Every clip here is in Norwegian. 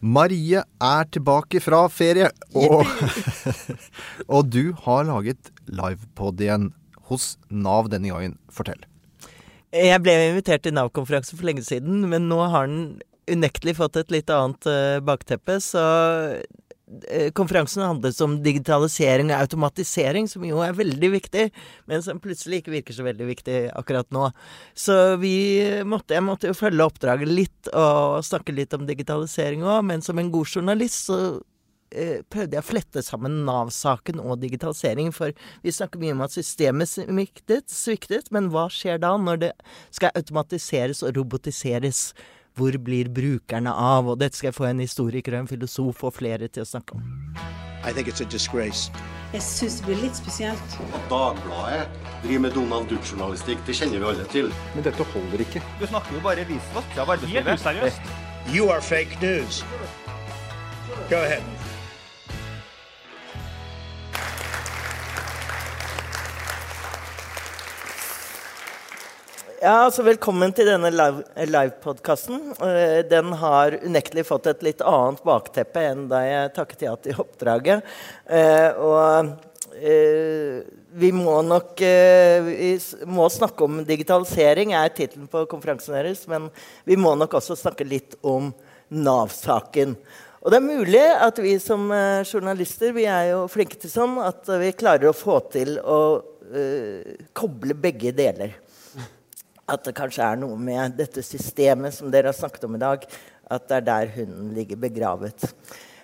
Marie er tilbake fra ferie, og, og du har laget livepod igjen hos Nav denne gangen. Fortell. Jeg ble invitert til Nav-konferanse for lenge siden, men nå har den unektelig fått et litt annet uh, bakteppe. Så konferansen handlet om digitalisering og automatisering, som jo er veldig viktig, men som plutselig ikke virker så veldig viktig akkurat nå. Så måtte, jeg måtte jo følge oppdraget litt og snakke litt om digitalisering òg, men som en god journalist så Eh, prøvde jeg å flette sammen Nav-saken og digitalisering. For vi snakker mye om at systemet sviktet, sviktet, men hva skjer da når det skal automatiseres og robotiseres? Hvor blir brukerne av? Og dette skal jeg få en historiker og en filosof og flere til å snakke om. I think it's a disgrace. Jeg syns det blir litt spesielt. At Dagbladet driver med Donald Duck-journalistikk, det kjenner vi alle til. Men dette holder ikke. Du snakker jo bare visvask av arbeidslivet. Helt useriøst. You are fake news. Go ahead. Ja, altså Velkommen til denne livepodkasten. Live den har unektelig fått et litt annet bakteppe enn da jeg takket ja til oppdraget. Eh, og eh, vi må nok eh, vi må snakke om digitalisering, er tittelen på konferansen deres. Men vi må nok også snakke litt om Nav-saken. Og det er mulig at vi som eh, journalister vi er jo flinke til sånn at vi klarer å få til å eh, koble begge deler at det kanskje er noe med dette systemet som dere har snakket om i dag, at det er der hunden ligger begravet.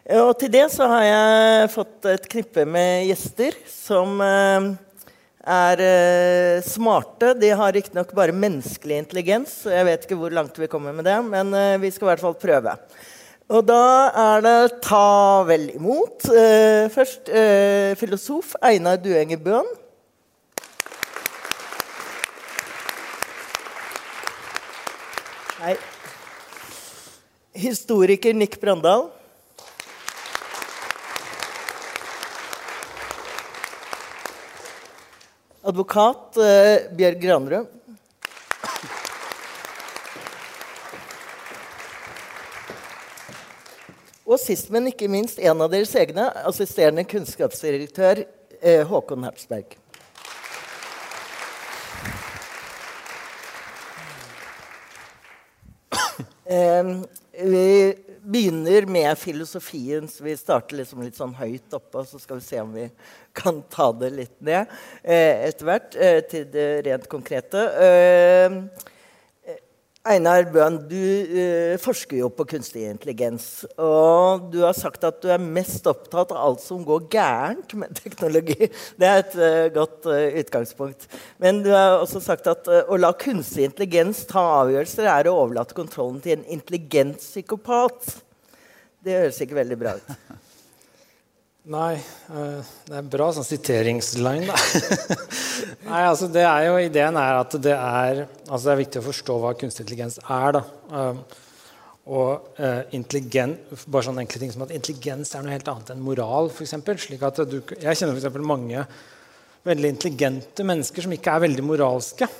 Og til det så har jeg fått et knippe med gjester som eh, er eh, smarte. De har riktignok bare menneskelig intelligens, så jeg vet ikke hvor langt vi kommer med det, men eh, vi skal i hvert fall prøve. Og da er det ta vel imot. først filosof Einar Duenger Bøhn. Hei. Historiker Nick Brandal. Advokat eh, Bjørg Granrød. Og sist, men ikke minst, en av deres egne, assisterende kunnskapsdirektør eh, Håkon Hertzberg. Vi begynner med filosofien, så vi starter liksom litt sånn høyt oppe. Og så skal vi se om vi kan ta det litt ned eh, etter hvert eh, til det rent konkrete. Eh, Einar Bøhn, du uh, forsker jo på kunstig intelligens. Og du har sagt at du er mest opptatt av alt som går gærent med teknologi. Det er et uh, godt uh, utgangspunkt. Men du har også sagt at å la kunstig intelligens ta avgjørelser er å overlate kontrollen til en intelligent psykopat. Det høres ikke veldig bra ut. Nei, uh, det er en bra sånn siteringsline, da. Nei, altså det er jo, Ideen er at det er, altså det er viktig å forstå hva kunstig intelligens er. da. Uh, og uh, intelligent, bare sånne enkle ting som at intelligens er noe helt annet enn moral. For eksempel, slik at du, jeg kjenner for mange veldig intelligente mennesker som ikke er veldig moralske.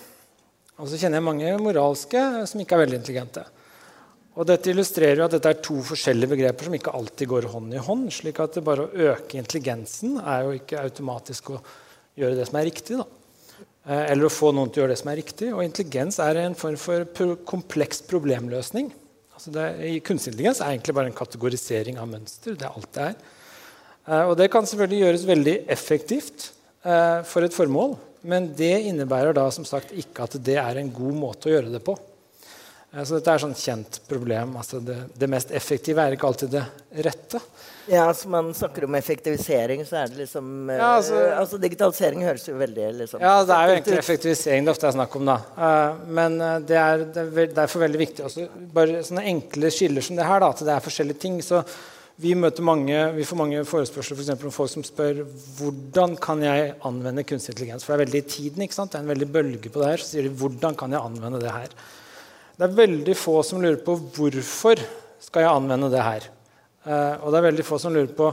Og så kjenner jeg mange moralske som ikke er veldig intelligente. Og Dette illustrerer jo at dette er to forskjellige begreper som ikke alltid går hånd i hånd. slik at det bare å øke intelligensen er jo ikke automatisk å gjøre det som er riktig. da. Eh, eller å få noen til å gjøre det som er riktig. Og intelligens er en form for kompleks problemløsning. Altså det, kunstig intelligens er egentlig bare en kategorisering av mønster. Det er alt det er. Eh, og det kan selvfølgelig gjøres veldig effektivt eh, for et formål. Men det innebærer da som sagt ikke at det er en god måte å gjøre det på. Så dette er et sånn kjent problem. Altså det, det, mest effektive er ikke alltid det rette. Ja, altså Man snakker om effektivisering, så er det liksom eh, ja, altså, altså, Digitalisering høres jo veldig liksom, Ja, det er jo egentlig effektivisering det ofte er snakk om. da. Uh, men det er, det er derfor veldig viktig også, bare sånne enkle skiller som det her, da, at det er forskjellige ting. så vi, mange, vi får mange forespørsler for om folk som spør hvordan kan jeg anvende kunstig intelligens. For det er veldig i tiden. ikke sant? Det er en veldig bølge på det her. Så sier de hvordan kan jeg anvende det her. Det er veldig få som lurer på hvorfor skal jeg anvende det her. Uh, og det er veldig få som lurer på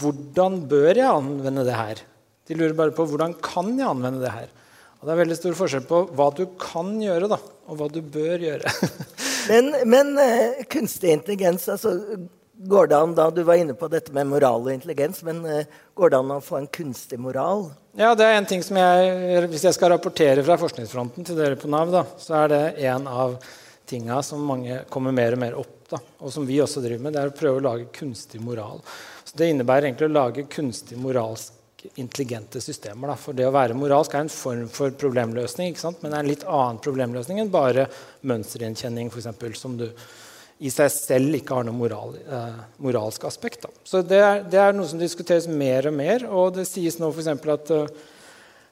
hvordan bør jeg anvende det her. De lurer bare på hvordan kan jeg anvende det her. Og det er veldig stor forskjell på hva du kan gjøre, da, og hva du bør gjøre. men, men uh, kunstig intelligens altså, går det an da, Du var inne på dette med moral og intelligens, men uh, går det an å få en kunstig moral? Ja, det er en ting som jeg, Hvis jeg skal rapportere fra forskningsfronten til dere på Nav, da, så er det en av tinga som mange kommer mer og mer opp, da, og som vi også driver med, det er å prøve å lage kunstig moral. Så Det innebærer egentlig å lage kunstig moralsk intelligente systemer. Da. For det å være moralsk er en form for problemløsning, men det er en litt annen problemløsning enn bare mønstergjenkjenning, f.eks., som du i seg selv ikke har noe moral, eh, moralsk aspekt. Da. Så det er, det er, noe som diskuteres mer og mer. Og det sies nå f.eks. at uh,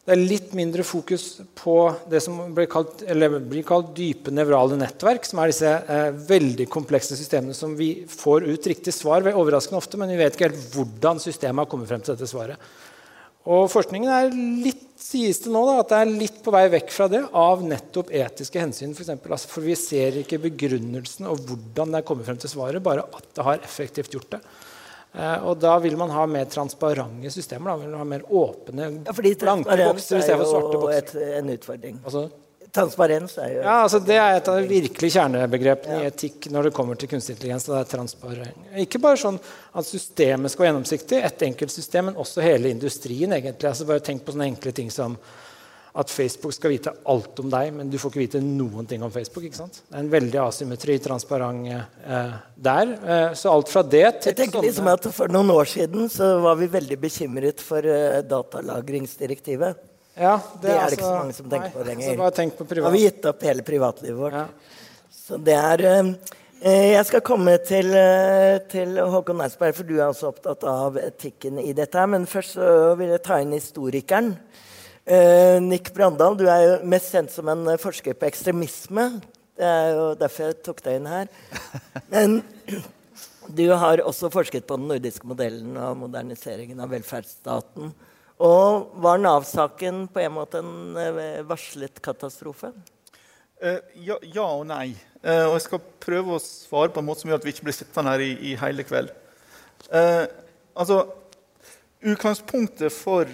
det er litt mindre fokus på det som blir kalt, blir kalt dype nevrale nettverk, som er disse eh, veldig komplekse systemene som vi får ut riktig svar ved overraskende ofte, men vi vet ikke helt hvordan systemet har kommet frem til dette svaret. Og forskningen er litt, sies det nå da, at det er litt på vei vekk fra det av nettopp etiske hensyn. For, eksempel, altså, for vi ser ikke begrunnelsen og hvordan det er kommet frem til svaret, bare at det har effektivt gjort det. Eh, og da vil man ha mer transparente systemer. Da vil man ha mer åpne, ja, blanke bokser istedenfor svarte bokser. Et, en utfordring. Altså, Transparens er jo ja, altså Det er et av de virkelig kjernebegrepene ja. i etikk når det kommer til kunstig intelligens. det er transparent. Ikke bare sånn at systemet skal være gjennomsiktig, et enkelt system, men også hele industrien. egentlig. Altså Bare tenk på sånne enkle ting som at Facebook skal vite alt om deg, men du får ikke vite noen ting om Facebook. ikke sant? Det er en veldig asymmetri, transparent eh, der. Eh, så alt fra det til Jeg tenker liksom at For noen år siden så var vi veldig bekymret for eh, datalagringsdirektivet. Ja, det, det, er det ikke så mange som tenker nei, på lenger. Altså tenk på privat. Har vi gitt opp hele privatlivet vårt. Ja. Så det er eh, eh, Jeg skal komme til, eh, til Håkon Neisberg, for du er også opptatt av etikken i dette. her, Men først så vil jeg ta inn historikeren. Nick Brandal, du er jo mest kjent som en forsker på ekstremisme. Det er jo derfor jeg tok deg inn her. Men du har også forsket på den nordiske modellen og moderniseringen av velferdsstaten. Og var Nav-saken på en måte en eh, varslet katastrofe? Uh, ja, ja, og nei. Uh, og jeg skal prøve å svare på en måte som gjør at vi ikke blir sittende her i, i hele kveld. Uh, altså, Utgangspunktet for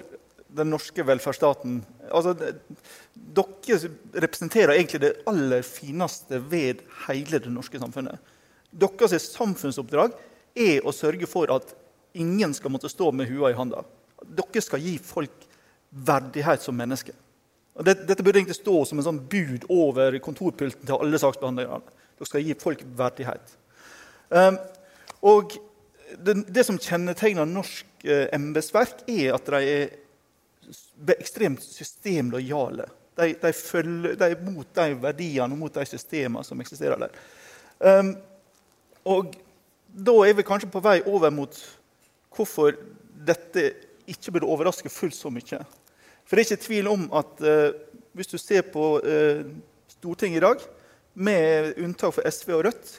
den norske velferdsstaten altså, Dere representerer egentlig det aller fineste ved hele det norske samfunnet. Deres samfunnsoppdrag er å sørge for at ingen skal måtte stå med hua i handa. Dere skal gi folk verdighet som mennesker. Dette burde egentlig stå som en sånn bud over kontorpulten til alle saksbehandlerne. Dere skal gi folk verdighet. Um, og det, det, som kjennetegner norsk uh, embetsverk, er at de er ekstremt systemlojale. De, de, følger, de er mot de verdiene og mot de systemene som eksisterer der. Um, og da er vi kanskje på vei over mot hvorfor dette ikke burde overraske fullt så mye. For det er ikke tvil om at eh, hvis du ser på eh, Stortinget i dag, med unntak for SV og Rødt,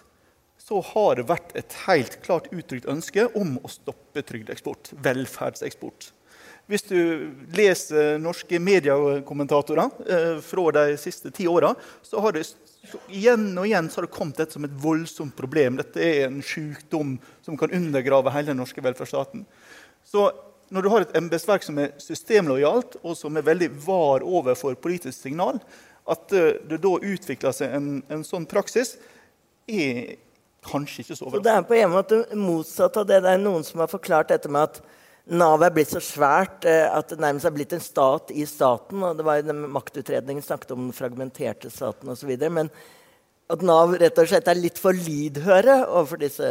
så har det vært et helt klart uttrykt ønske om å stoppe trygdeeksport, velferdseksport. Hvis du leser norske mediekommentatorer eh, fra de siste ti åra, så har det igjen og igjen så har det kommet dette som et voldsomt problem. Dette er en sykdom som kan undergrave hele den norske velferdsstaten. Så når du har et embetsverk som er systemlojalt, og som er veldig var overfor politisk signal, at eh, det da utvikler seg en, en sånn praksis, er kanskje ikke så overraskende. Det er på en måte motsatt av det. Det er noen som har forklart dette med at Nav er blitt så svært eh, at det nærmest er blitt en stat i staten. og det var den Maktutredningen snakket om den fragmenterte staten osv. Men at Nav rett og slett er litt for lydhøre overfor disse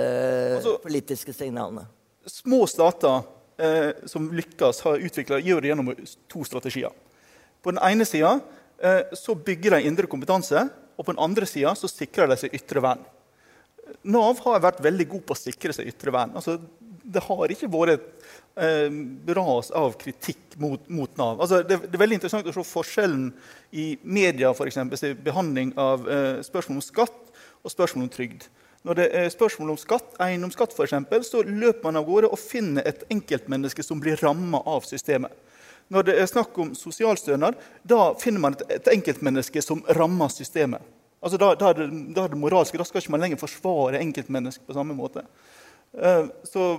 altså, politiske signalene. Små stater eh, som lykkes, har utvikla, gjør det gjennom to strategier. På den ene sida eh, bygger de indre kompetanse, og på den andre sida sikrer de seg ytre vern. Nav har vært veldig god på å sikre seg ytre vern. Altså, det har ikke vært eh, ras av kritikk mot, mot Nav. Altså, det, det, er veldig interessant å se forskjellen i media for eksempel, behandling av eh, spørsmål om skatt og spørsmål om trygd. Når det er spørsmål om skatt, eiendomsskatt eksempel, så løper man av gårde og finner et enkeltmenneske som blir ramma av systemet. Når det er snakk om sosialstønad, da finner man et, enkeltmenneske som rammer systemet. Altså da, da, er det, da, er det, moralske. Da skal ikke man lenger forsvare enkeltmennesket på samme måte. Uh, så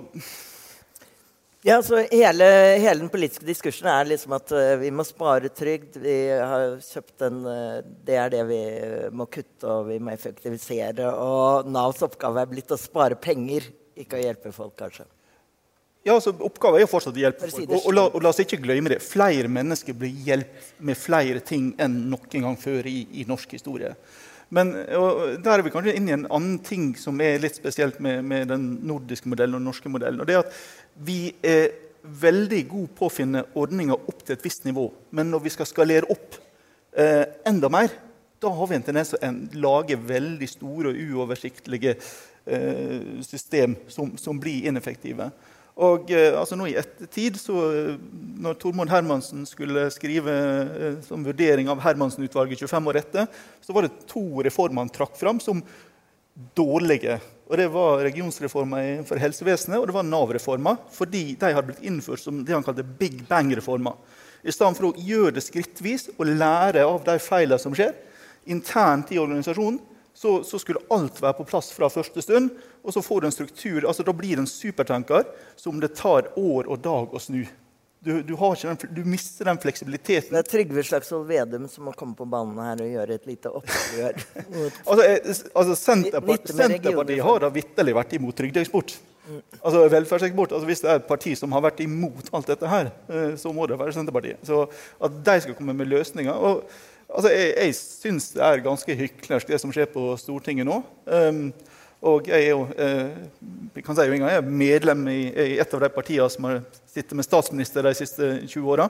ja, så hele, hele, den politiske diskursen er liksom at uh, vi må spare trygd. Vi har kjøpt en uh, Det er det vi må kutte, og vi må effektivisere. Og Navs oppgave er blitt å spare penger ikke å hjelpe folk, kanskje. Ja, altså Oppgaven er jo fortsatt å hjelpe folk. Og, og, la, og la oss ikke glemme det. Flere mennesker blir hjulpet med flere ting enn noen gang før i, i norsk historie. Men der er vi kanskje inne i en annen ting som er litt spesielt med, med den nordiske modellen og den norske modellen. og det er at Vi er veldig gode på å finne ordninger opp til et visst nivå. Men når vi skal skalere opp eh, enda mer, da har vi en tendens til å lage veldig store og uoversiktlige eh, system som, som blir ineffektive. Og eh, altså nå i ettertid, så eh, når Tormod Hermansen skulle skrive eh, som vurdering av Hermansen-utvalget 25 år etter, så var det to reformer han trakk fram som dårlige. Og Det var regionsreforma for helsevesenet og det var Nav-reforma. Fordi de hadde blitt innført som det han kalte Big Bang-reformer. I stedet for å gjøre det skrittvis og lære av de feilene som skjer internt i organisasjonen, så, så skulle alt være på plass fra første stund. Og så får du en struktur, altså Da blir det en supertanker som det tar år og dag å snu. Du, du, den, du mister den fleksibiliteten. Det er Trygve Slagsvold Vedum som må komme på banen her og gjøre et lite opprør. Altså, altså Senterpartiet, Senterpartiet har da vitterlig vært imot trygdeeksport. Altså velferdseksport. Altså, hvis det er et parti som har vært imot alt dette her, eh, så må det være Senterpartiet. Så at de skal komme med løsninger og, altså, Jeg, jeg syns det er ganske hyklersk, det som skjer på Stortinget nå. Um, og jeg er jo eh, kan si jo engang, jeg er medlem i, i et av de partiene som har sittet med statsminister de siste 20 åra.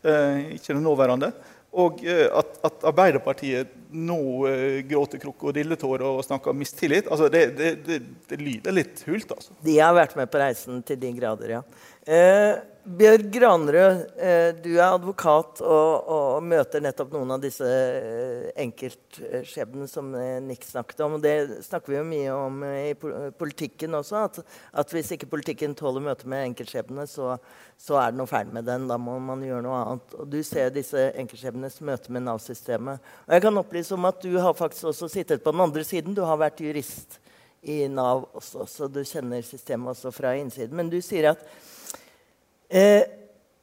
Eh, ikke den nåværende. Og eh, at, at Arbeiderpartiet nå eh, gråter krokodilletårer og snakker mistillit, altså det, det, det, det lyder litt hult. altså. De har vært med på reisen til de grader, ja. Eh, Bjørg Granrød, eh, du er advokat og, og møter nettopp noen av disse eh, enkeltskjebnene som eh, Nick snakket om. Det snakker vi jo mye om eh, i politikken også. At, at hvis ikke politikken tåler møtet med enkeltskjebnene, så, så er det noe feil med den. Da må man gjøre noe annet. Og Du ser disse enkeltskjebnenes møte med Nav-systemet. Og jeg kan opplyse om at du har faktisk også sittet på den andre siden. Du har vært jurist i Nav også, så du kjenner systemet også fra innsiden. Men du sier at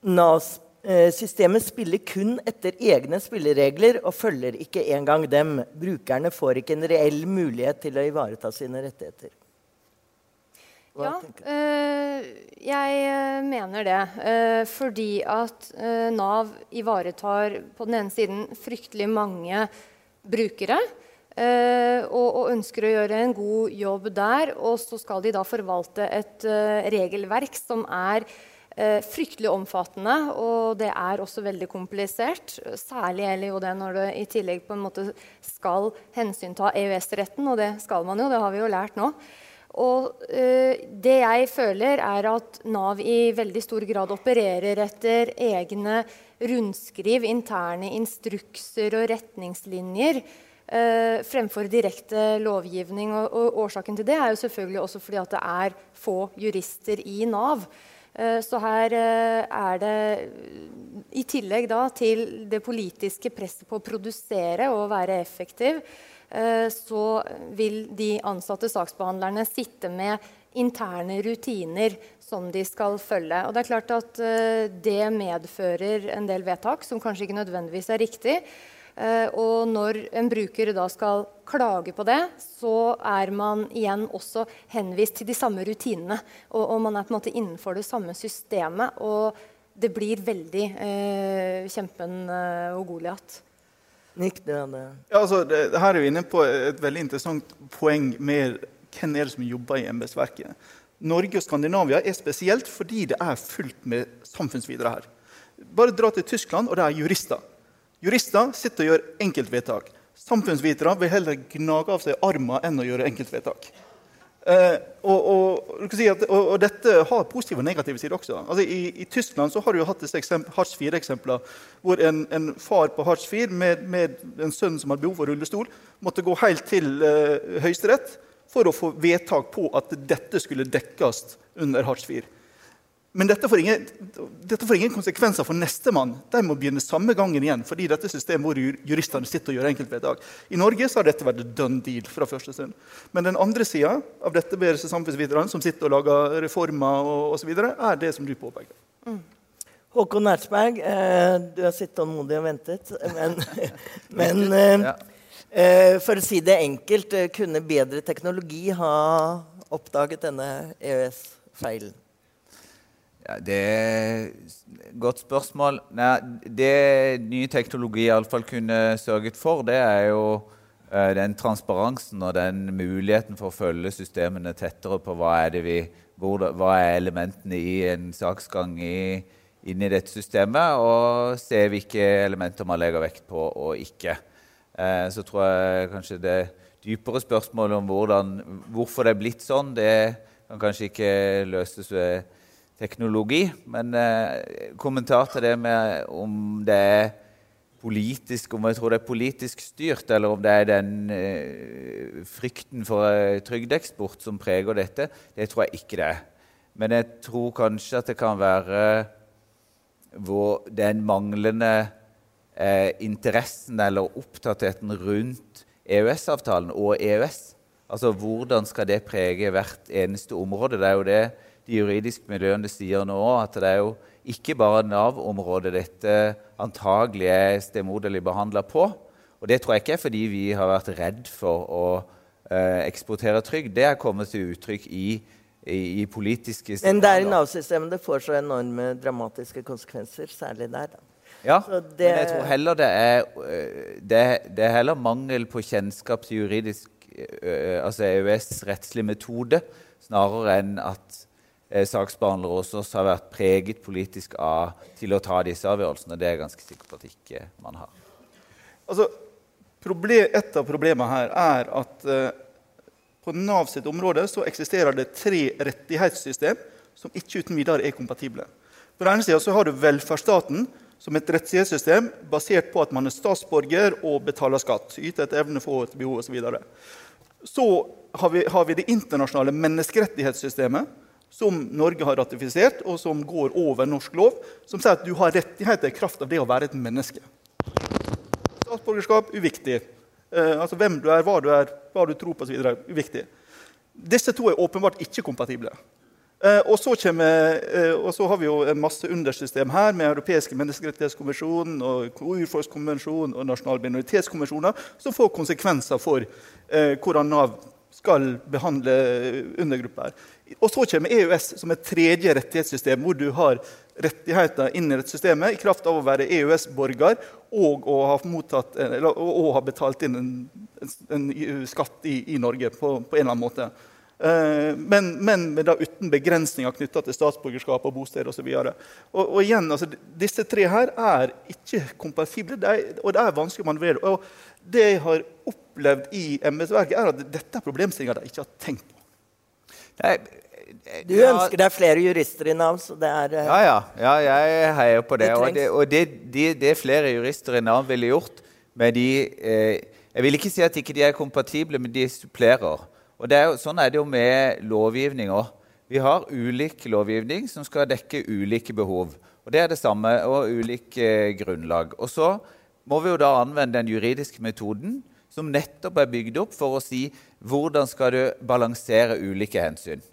Nav-systemet spiller kun etter egne spilleregler og følger ikke engang dem. Brukerne får ikke en reell mulighet til å ivareta sine rettigheter. Hva Ja, øh, eh, jeg eh, mener det. Øh, fordi at øh, Nav ivaretar på den ene siden fryktelig mange brukere. eh, og, og ønsker å gjøre en god jobb der. Og så skal de da forvalte et eh, regelverk som er eh, fryktelig omfattende, og det er også veldig komplisert. Særlig gjelder jo det når du i tillegg på en måte skal hensynta EØS-retten, og det skal man jo, det har vi jo lært nå. Og eh, det jeg føler, er at Nav i veldig stor grad opererer etter egne rundskriv, interne instrukser og retningslinjer. eh, fremfor direkte lovgivning. Og, og årsaken til det er jo selvfølgelig også fordi at det er få jurister i Nav. Eh, Så her eh, er det, i tillegg da til det politiske presset på å produsere og være effektiv, eh, så vil de ansatte saksbehandlerne sitte med interne rutiner som de skal følge. Og det er klart at det medfører en del vedtak som kanskje ikke nødvendigvis er riktig. Eh, og når en bruker da skal klage på det, så er man igjen også henvist til de samme rutinene. Og, og man er på en måte innenfor det samme systemet. Og det blir veldig eh, kjempen eh, og Goliat. Nick, du Ja, altså, det, her er vi inne på et veldig interessant poeng med hvem er det som jobber i embetsverket. Norge og Skandinavia er spesielt fordi det er fullt med samfunnsvidere her. Bare dra til Tyskland, og det er jurister. Jurister sitter og gjør enkeltvedtak. Samfunnsvitere vil heller gnage av seg armen enn å gjøre enkeltvedtak. Eh, og, og, og, og dette har positive og negative sider også. Altså, i, I Tyskland har du hatt Hartz 4-eksempler hvor en, en far på Hartz 4 med, med en sønn som hadde behov for rullestol, måtte gå helt til eh, Høyesterett for å få vedtak på at dette skulle dekkes under Hartz 4. Men dette får, ingen, dette får ingen konsekvenser for nestemann. De må begynne samme gangen igjen. fordi dette systemet hvor jur- juristene sitter og gjør enkeltvedtak. I Norge så har dette vært done deal fra første stund. Men den andre sida av dette bedre samfunnsviterne som sitter og lager reformer og osv., er det som du påpeker. Håkon Ertsberg, eh, du har sittet tålmodig og ventet. Men, men eh, eh, for å si det enkelt, eh, kunne bedre teknologi ha oppdaget denne EØS-feilen? Ja, det er et godt spørsmål. Nei, det ny teknologi iallfall kunne sørget for, det er jo uh, den transparensen og den muligheten for å følge systemene tettere på hva er, vi, hvor, hva er elementene i en saksgang i, inn i dette systemet, og se hvilke elementer man legger vekt på og ikke. Eh, så tror jeg kanskje det dypere spørsmålet om hvordan, hvorfor det er blitt sånn, det kan kanskje ikke løses ved teknologi. Men eh, kommentar til det med om det er politisk, om jeg tror det er politisk styrt, eller om det er den eh, frykten for eh, trygdeeksport som preger dette, det tror jeg ikke det er. Men jeg tror kanskje at det kan være hvor den manglende eh, interessen eller opptattheten rundt EØS-avtalen og EØS. Altså hvordan skal det prege hvert eneste område? Det er jo det de juridiske miljøene sier nå, at det er jo ikke bare Nav-området dette antagelig er stemoderlig behandla på. Og det tror jeg ikke er fordi vi har vært redd for å eh, eksportere trygd. Det er kommet til uttrykk i, i, i politiske signaler. Men det er i Nav-systemet det får så enorme dramatiske konsekvenser, særlig der. da. Ja, det... men jeg tror heller det er, eh, det, det er heller mangel på kjennskap til juridisk eh, altså EØS-rettslig metode, snarere enn at eh, saksbehandlere hos oss har vært preget politisk av til å ta disse avgjørelsene. Det er jeg ganske sikker på at ikke man har. Altså, problem, et av problemene her er at eh, på Nav sitt område så eksisterer det tre rettighetssystem som ikke uten videre er kompatible. På den ene sida har du velferdsstaten som et rettighetssystem basert på at man er statsborger og betaler skatt. Yter etter evne, få etter behov osv. Så, så har vi, har vi det internasjonale menneskerettighetssystemet, som Norge har ratifisert, og som går over norsk lov, som sier at du har rettigheter i kraft av det å være et menneske. Statsborgerskap uviktig. Eh, altså Hvem du er, hva du er, hva du tror på osv. uviktig. Disse to er åpenbart ikke kompatible. Eh, og, så kommer, eh, og, så har vi jo en masse undersystem her med europeiske menneskerettighetskonvensjon, og urfolkskonvensjon og nasjonale minoritetskonvensjoner, som får konsekvenser for eh, hvordan Nav skal behandle undergrupper. Og så kommer EØS som et tredje rettighetssystem, hvor du har rettigheter inn i rettssystemet i kraft av å være EØS-borger og å ha, mottatt, eller, og ha betalt inn en, en, skatt i, i Norge på, på, en eller annen måte. Uh, men, men da uten begrensninger knytta til statsborgerskap og bosted osv. Og, og, og igjen, altså, disse tre her er ikke kompatible, det er, og det er vanskelig å manøvrere. Og det jeg har opplevd i embetsverket, er at dette er problemstillinger de ikke har tenkt du ønsker deg flere jurister i Nav, så det er uh, Ja, ja. ja jeg heier på det. det og, det, og det, de, det, flere jurister i Nav ville gjort med de eh, Jeg vil ikke si at ikke de er kompatible, men de supplerer. Og er Sånn er det jo med lovgivning òg. Vi har ulik lovgivning som skal dekke ulike behov. Og Det er det samme, og ulike eh, grunnlag. Og så må vi jo da anvende den juridiske metoden som nettopp er bygd opp for å si hvordan skal du balansere ulike hensyn.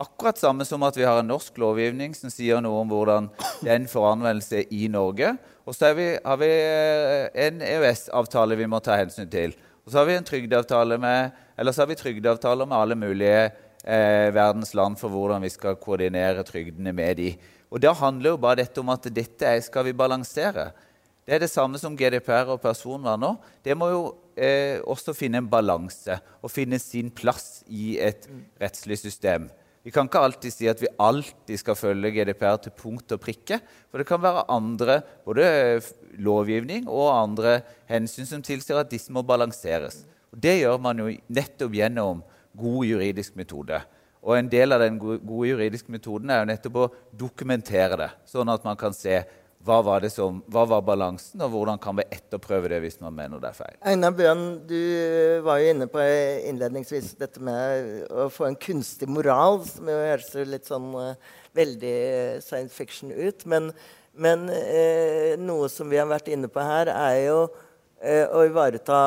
Akkurat samme som at vi har en norsk lovgivning som sier noe om hvordan den får anvendelse i Norge. Og så har vi, eh, en EØS-avtale vi må ta hensyn til. Og så har vi en trygdeavtale med, eller så har vi trygdeavtaler med alle mulige eh, verdens land for hvordan vi skal koordinere trygdene med de. Og Da handler jo bare dette om at dette skal vi balansere. Det er det samme som GDPR og personvern nå. Det må jo eh, også finne en balanse og finne sin plass i et rettslig system. Vi kan ikke alltid si at vi alltid skal følge GDPR til punkt og prikke. For det kan være andre både lovgivning og andre hensyn som tilsier at disse må balanseres. Og Det gjør man jo nettopp gjennom god juridisk metode. Og En del av den gode juridiske metoden er jo nettopp å dokumentere det, sånn at man kan se hva var, som, hva var, balansen, og hvordan kan vi etterprøve det hvis man mener det er feil? Einar Bjørn, du var jo inne på innledningsvis dette med å få en kunstig moral, som jo høres litt sånn uh, veldig science fiction ut. Men, men eh, noe som vi har vært inne på her, er jo eh, å ivareta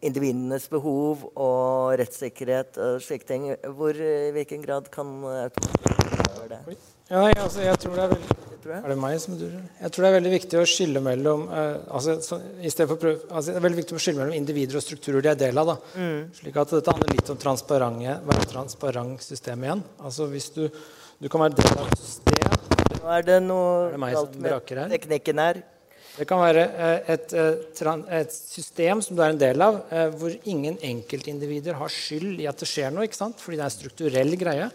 individenes behov og rettssikkerhet og slike ting. Hvor, I hvilken grad kan automatisere det? Ja, altså, jeg tror det er veldig tror jeg. Er det meg som durer? Jeg tror det er veldig viktig å skille mellom uh, altså, så, for prøv, altså, det er veldig viktig å skille mellom individer og strukturer de er del av. Da. Mm. Slik at Dette handler litt om være transparent system igjen. Altså Hvis du, du kan være del av et system Nå er det noe galt med teknikken her. Det kan være uh, et, uh, et, system som du er en del av, hvor ingen enkeltindivider har skyld i at det skjer noe. ikke sant? Fordi det er en strukturell greie.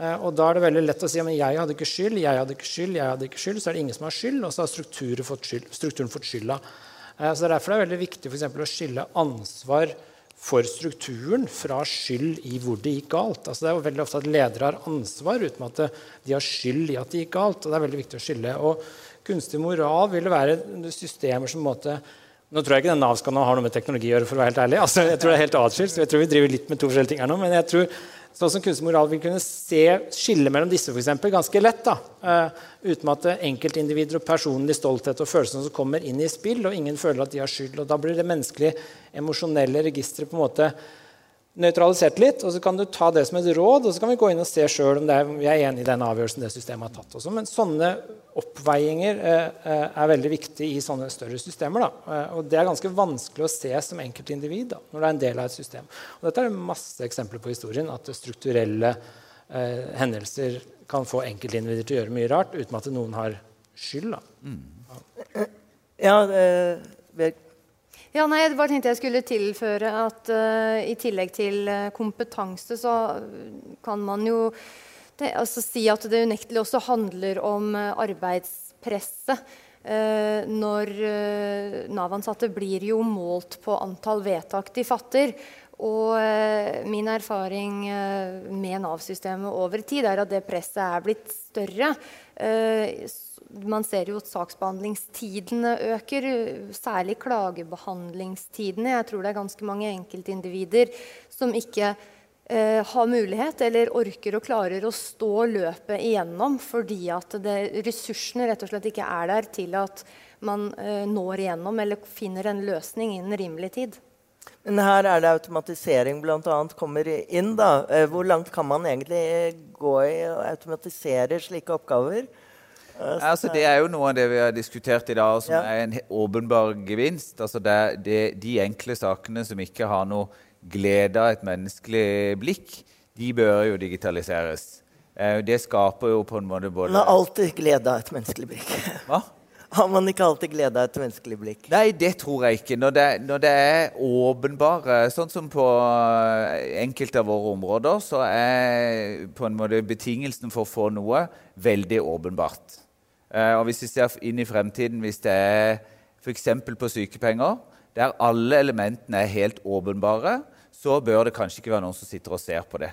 Eh, og da er det veldig lett å si at jeg hadde ikke skyld, jeg hadde ikke skyld, jeg hadde ikke skyld. Så er det ingen som har skyld, og så har strukturen fått, skyld, strukturen fått skylda. Eh, så Derfor er det veldig viktig for å skille ansvar for strukturen fra skyld i hvor det gikk galt. Altså det er jo veldig ofte at ledere har ansvar uten at de har skyld i at det gikk galt. og det er veldig viktig å skille. Og Kunstig moral vil være systemer som måte, nå tror jeg ikke den Nav-skandalen har noe med teknologi å gjøre. for å være helt ærlig. Altså, jeg tror det er helt atskilt, så jeg tror vi driver litt med to forskjellige ting her nå. Men jeg tror Sånn som kunstig moral vil kunne se skille mellom disse for eksempel, ganske lett. da, uh, Uten at enkeltindivider og personlig stolthet og følelsene som kommer inn i spill, og ingen føler at de har skyld. og Da blir det menneskelige, emosjonelle registeret på en måte nøytralisert litt, og så kan du ta det som et råd, og så kan vi gå inn og se sjøl om er, vi er enig i den avgjørelsen det systemet har tatt. Også. Men sånne oppveiinger eh, eh, er veldig viktig i sånne større systemer. Eh, og det er ganske vanskelig å se som enkeltindivid da, når det er en del av et system. Og dette er det masse eksempler på i historien, at strukturelle eh, hendelser kan få enkeltindivider til å gjøre mye rart uten at noen har skyld. Da. Mm. Ja, det, ja, nei, jeg bare tenkte jeg skulle tilføre at uh, i tillegg til uh, kompetanse, så kan man jo det, altså, si at det unektelig også handler om uh, arbeidspresset. når Nav-ansatte blir jo målt på antall vedtak de fatter. Og min erfaring med Nav-systemet over tid er at det presset er blitt større man ser jo at saksbehandlingstidene øker, særlig klagebehandlingstidene. Jeg tror det er ganske mange enkeltindivider som ikke eh, har mulighet eller orker og klarer å stå løpet igjennom fordi at det, ressursene rett og slett ikke er der til at man eh, når igjennom eller finner en løsning innen rimelig tid. Men her er det automatisering bl.a. kommer inn. da. Eh, hvor langt kan man egentlig gå i å automatisere slike oppgaver? Altså, det er jo noe av det vi har diskutert i dag, som ja. er en åpenbar gevinst. Altså, det det, de enkle sakene som ikke har noe glede av et menneskelig blikk, de bør jo digitaliseres. Eh, det skaper jo på en måte både Man har alltid glede av et menneskelig blikk. Hva? Har man ikke alltid glede av et menneskelig blikk? Nei, det tror jeg ikke. Når det, når det er åpenbare Sånn som på eh, enkelte av våre områder, så er på en måte betingelsen for å få noe veldig åpenbart. Eh, og hvis vi ser inn i fremtiden, hvis det er f.eks. på sykepenger, der alle elementene er helt åpenbare, så bør det kanskje ikke være noen som sitter og ser på det.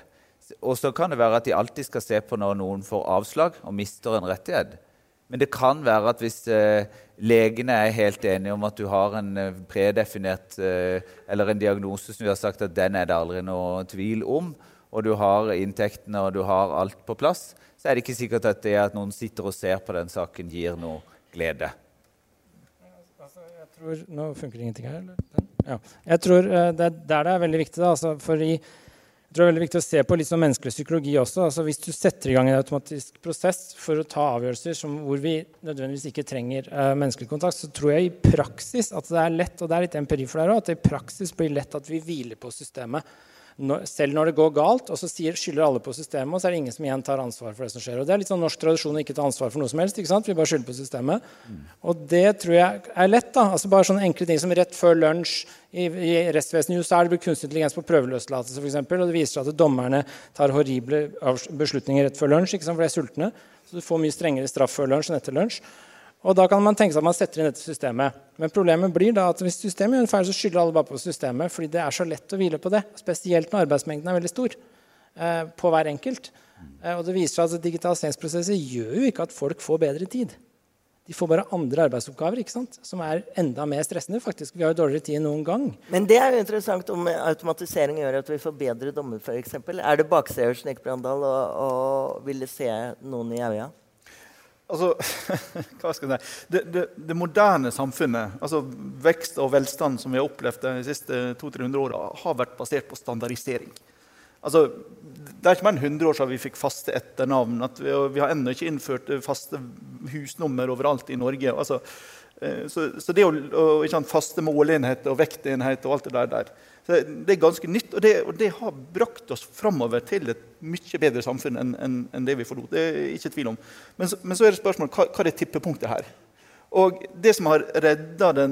Og så kan det være at de alltid skal se på når noen får avslag og mister en rettighet. Men det kan være at hvis eh, legene er helt enige om at du har en eh, predefinert eller en diagnose som vi har sagt at den er det aldri noe tvil om, og du har inntektene og du har alt på plass, så er det ikke sikkert at det at noen sitter og ser på den saken, gir noe glede. Altså, nå funker ingenting her, eller? Ja. Jeg tror uh, det er der det er veldig viktig. Da, altså, fordi jeg tror det er veldig viktig å se på litt sånn menneskelig psykologi også. Altså, hvis du setter i gang en automatisk prosess for å ta avgjørelser som, hvor vi nødvendigvis ikke trenger uh, menneskelig kontakt, så tror jeg i praksis at det er lett, og det er litt empiri for deg òg, at det i praksis blir lett at vi hviler på systemet selv når det går galt, og så skylder alle på systemet, og så er det ingen som igjen tar ansvar for det som skjer. Og Det er litt sånn norsk tradisjon å ikke ta ansvar for noe som helst. ikke sant? Vi bare skylder på systemet. Mm. Og det tror jeg er lett. da. Altså Bare sånne enkle ting som rett før lunsj i, i rettsvesenet så er det kunstig intelligens på prøveløslatelse, f.eks. Og det viser at dommerne tar horrible beslutninger rett før lunsj, ikke sant? for de er sultne. Så du får mye strengere straff før lunsj enn etter lunsj. Og da kan man tenke seg at man setter inn dette systemet. Men problemet blir da at hvis systemet gjør en feil, så skylder alle bare på systemet. fordi det er så lett å hvile på det. Spesielt når arbeidsmengden er veldig stor eh, på hver enkelt. Eh, og det viser seg at digitaliseringsprosesser gjør jo ikke at folk får bedre tid. De får bare andre arbeidsoppgaver ikke sant? som er enda mer stressende. faktisk. Vi har jo dårligere tid enn noen gang. Men det er jo interessant om automatisering gjør at vi får bedre dommer, f.eks. Er det bakseer Snek Brandal å, å ville se noen i øya? Altså, hva skal jeg si? Det, det, det, moderne samfunnet, altså vekst og velstand som vi har opplevd de siste 200-300 åra, har vært basert på standardisering. Altså, det er ikke mer enn 100 år siden vi fikk faste etternavn. Vi, vi har ennå ikke innført faste husnummer overalt i Norge. Altså, eh, så, så, det å, å faste måleenheter og vektenheter og alt det der, der det er ganske nytt, og det, og det har brakt oss framover til et mye bedre samfunn enn, en, en det vi forlot. Det er ikke tvil om. Men, men så er det spørsmålet hva, hva er tippepunktet her? Og Det som har redda det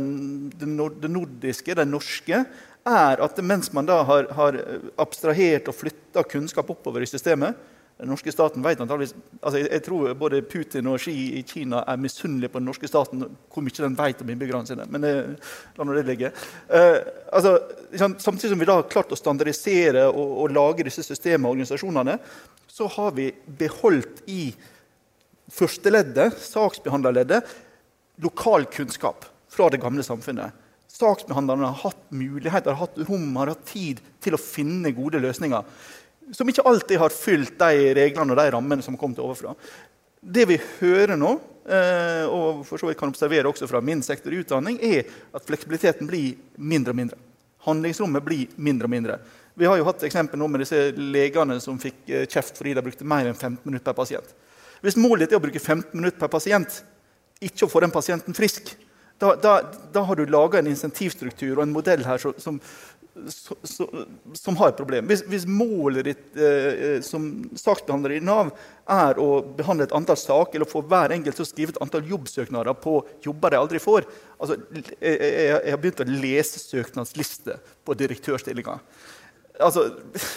nordiske, det norske, er at mens man da har, har abstrahert og flytta kunnskap oppover i systemet Den norske staten vet antageligvis, altså jeg, jeg, tror både Putin og Xi i Kina er misunnelige på den norske staten hvor mye den vet om innbyggerne sine. Men det, la nå det ligge. Eh, altså, samtidig som vi da har klart å standardisere og, og lage disse systemene og organisasjonene, så har vi beholdt i førsteleddet, saksbehandlerleddet, lokal kunnskap fra det gamle samfunnet saksbehandlerne har hatt muligheter, har hatt rom, har hatt tid til å finne gode løsninger. Som ikke alltid har fylt de reglene og de rammene som har kommet overfra. Det vi hører nå, eh, og for så vidt kan observere også fra min sektor i utdanning, er at fleksibiliteten blir mindre og mindre. Handlingsrommet blir mindre og mindre. Vi har jo hatt eksempel nå med disse legene som fikk eh, kjeft fordi de brukte mer enn 15 minutter per pasient. Hvis målet er å bruke 15 minutter per pasient, ikke å få den pasienten frisk, da, da, da har du laga en insentivstruktur og en modell her som, som, som har problemer. problem. Hvis, hvis målet ditt eh, eh, som saksbehandler i Nav er å behandle et antall saker eller få hver enkelt til å skrive et antall jobbsøknader på jobber de aldri får altså, jeg, jeg, jeg har begynt å lese søknadsliste på direktørstillinger. Altså,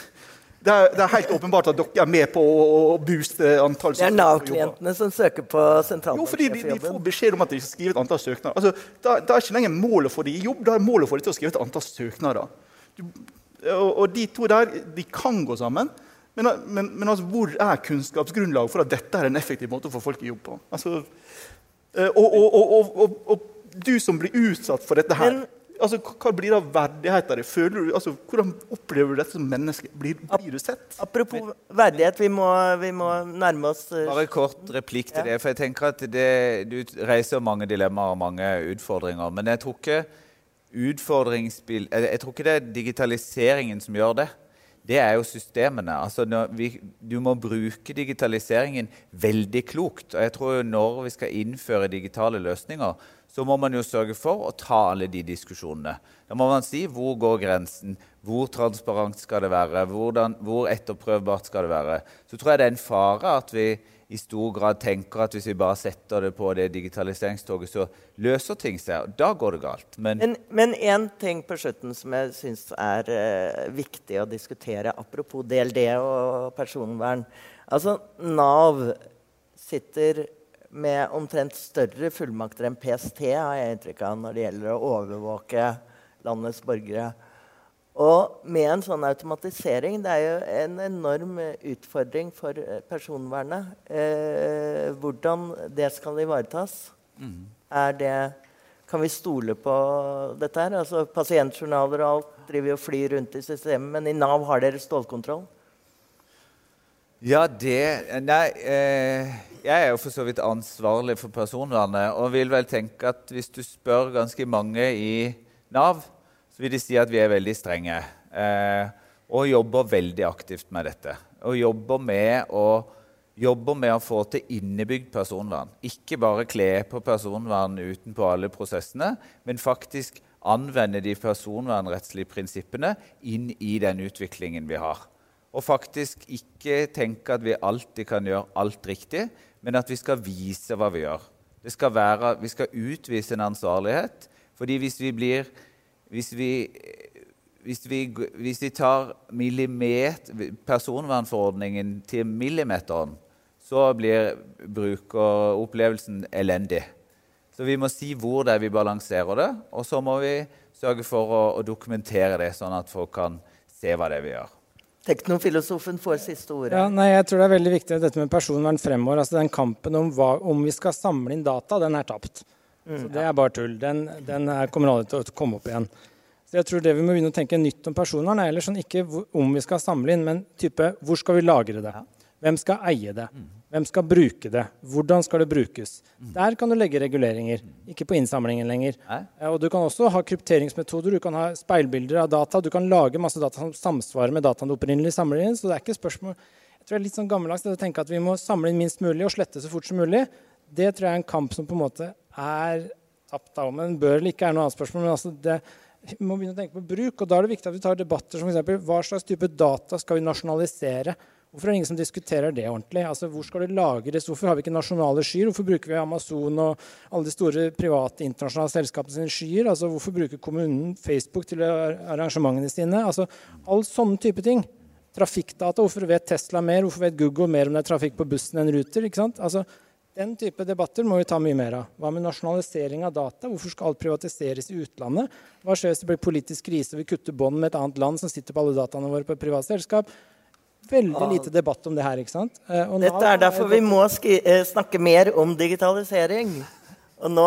det er, det er, helt åpenbart at dere er med på å, booste antall Det er Nav-klientene som søker på sentralbanksjefjobben. Jo, fordi de, de, får beskjed om at de skal skrive et antall søknader. Altså, da, da, er ikke lenger målet for de i jobb, da er målet for de til å skrive et antall søknader. Og, og, de to der de kan gå sammen. Men, men, men altså, hvor er kunnskapsgrunnlaget for at dette er en effektiv måte å få folk i jobb på? Altså, eh, og, og, og, du som blir utsatt for dette her men, altså, Hva blir da verdigheten din? Altså, hvordan opplever du dette som menneske? Blir, blir, du sett? Apropos verdighet, vi må, vi må nærme oss uh, Bare kort replikk til ja. det. for jeg tenker at det, Du reiser mange dilemmaer og mange utfordringer. Men jeg tror ikke utfordringsspill Jeg tror ikke det er digitaliseringen som gjør det. Det er jo systemene. Altså vi, du må bruke digitaliseringen veldig klokt. Og jeg tror når vi skal innføre digitale løsninger, så må man jo sørge for å ta alle de diskusjonene. Da må man si hvor går grensen, hvor transparent skal det være, hvordan, hvor etterprøvbart skal det være. Så tror jeg det er en fare at vi i stor grad tenker at hvis vi bare setter det på det digitaliseringstoget, så løser ting seg. Da går det galt. Men én ting på slutten som jeg syns er eh, viktig å diskutere, apropos DLD og personvern. Altså, Nav sitter med omtrent større fullmakter enn PST har jeg inntrykk av når det gjelder å overvåke landets borgere. Og med en sånn automatisering Det er jo en enorm utfordring for eh, personvernet. Eh, hvordan det skal ivaretas. Mm. Er det Kan vi stole på dette her? Altså Pasientjournaler og alt driver jo flyr rundt i systemet, men i Nav har dere stålkontroll? Ja, det Nei. Eh jeg er jo for så vidt ansvarlig for personvernet og vil vel tenke at hvis du spør ganske mange i Nav, så vil de si at vi er veldig strenge. Eh, og jobber veldig aktivt med dette. Og jobber med å, jobber med å få til innebygd personvern. Ikke bare kle på personvern utenpå alle prosessene, men faktisk anvende de personvernrettslige prinsippene inn i den utviklingen vi har. Og faktisk ikke tenke at vi alltid kan gjøre alt riktig, men at vi skal vise hva vi gjør. Skal være, vi skal utvise en ansvarlighet. fordi hvis vi blir Hvis vi, hvis vi, hvis vi tar personvernforordningen til millimeteren, så blir brukeropplevelsen elendig. Så vi må si hvor det er vi balanserer det, og så må vi sørge for å, å dokumentere det, sånn at folk kan se hva det er vi gjør. Teknofilosofen får siste ordet. Ja, nei, jeg tror det er veldig viktig dette med personvern fremover. Altså Den kampen om, hva, om vi skal samle inn data, den er tapt. Mm, så Det er bare tull. Den, den er, kommer aldri til å komme opp igjen. Så jeg tror det Vi må begynne å tenke nytt om personvern. Eller sånn ikke om vi skal samle inn, men type hvor skal vi lagre det? Hvem skal eie det? Mm. Hvem skal bruke det? Hvordan skal det brukes? Mm. Der kan du legge reguleringer, ikke på innsamlingen lenger. Og Du kan også ha krypteringsmetoder, du kan ha speilbilder av data. Du kan lage masse data som samsvarer med dataen du opprinnelig samler inn. Så det er ikke spørsmål Jeg tror det er litt sånn gammeldags å tenke at vi må samle inn minst mulig og slette så fort som mulig. Det tror jeg er en kamp som på en måte er. Men bør eller ikke er noe annet spørsmål. Men altså det, vi må begynne å tenke på bruk. Og da er det viktig at vi tar debatter som f.eks.: Hva slags type data skal vi nasjonalisere? Hvorfor er det ingen som diskuterer det ordentlig? Altså, Hvor skal det lagres? Hvorfor har vi ikke nasjonale skyer? Hvorfor bruker vi Amazon og alle de store private internasjonale selskapene sine skyer? Altså, Hvorfor bruker kommunen Facebook til arrangementene sine? Altså, All sånne type ting. Trafikkdata. Hvorfor vet Tesla mer? Hvorfor vet Google mer om det er trafikk på bussen enn Ruter? ikke sant? Altså, den type debatter må vi ta mye mer av. Hva med nasjonalisering av data? Hvorfor skal alt privatiseres i utlandet? Hva skjer hvis det blir politisk krise og vi kutter bånd med et annet land som sitter på alle dataene våre på et privat selskap? veldig lite debatt om det her. ikke sant? Eh, Dette er derfor vi må eh, snakke mer om digitalisering. Og nå,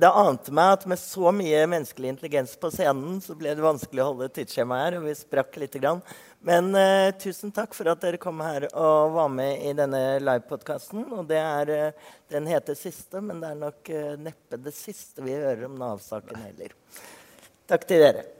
Det ante meg at med så mye menneskelig intelligens på scenen, så ble det vanskelig å holde tidsskjemaet her, og vi sprakk litt. Grann. Men uh, tusen takk for at dere kom her og var med i denne livepodkasten. Og det er, uh, den heter 'Siste', men det er nok uh, neppe det siste vi hører om Nav-saken heller. Takk til dere.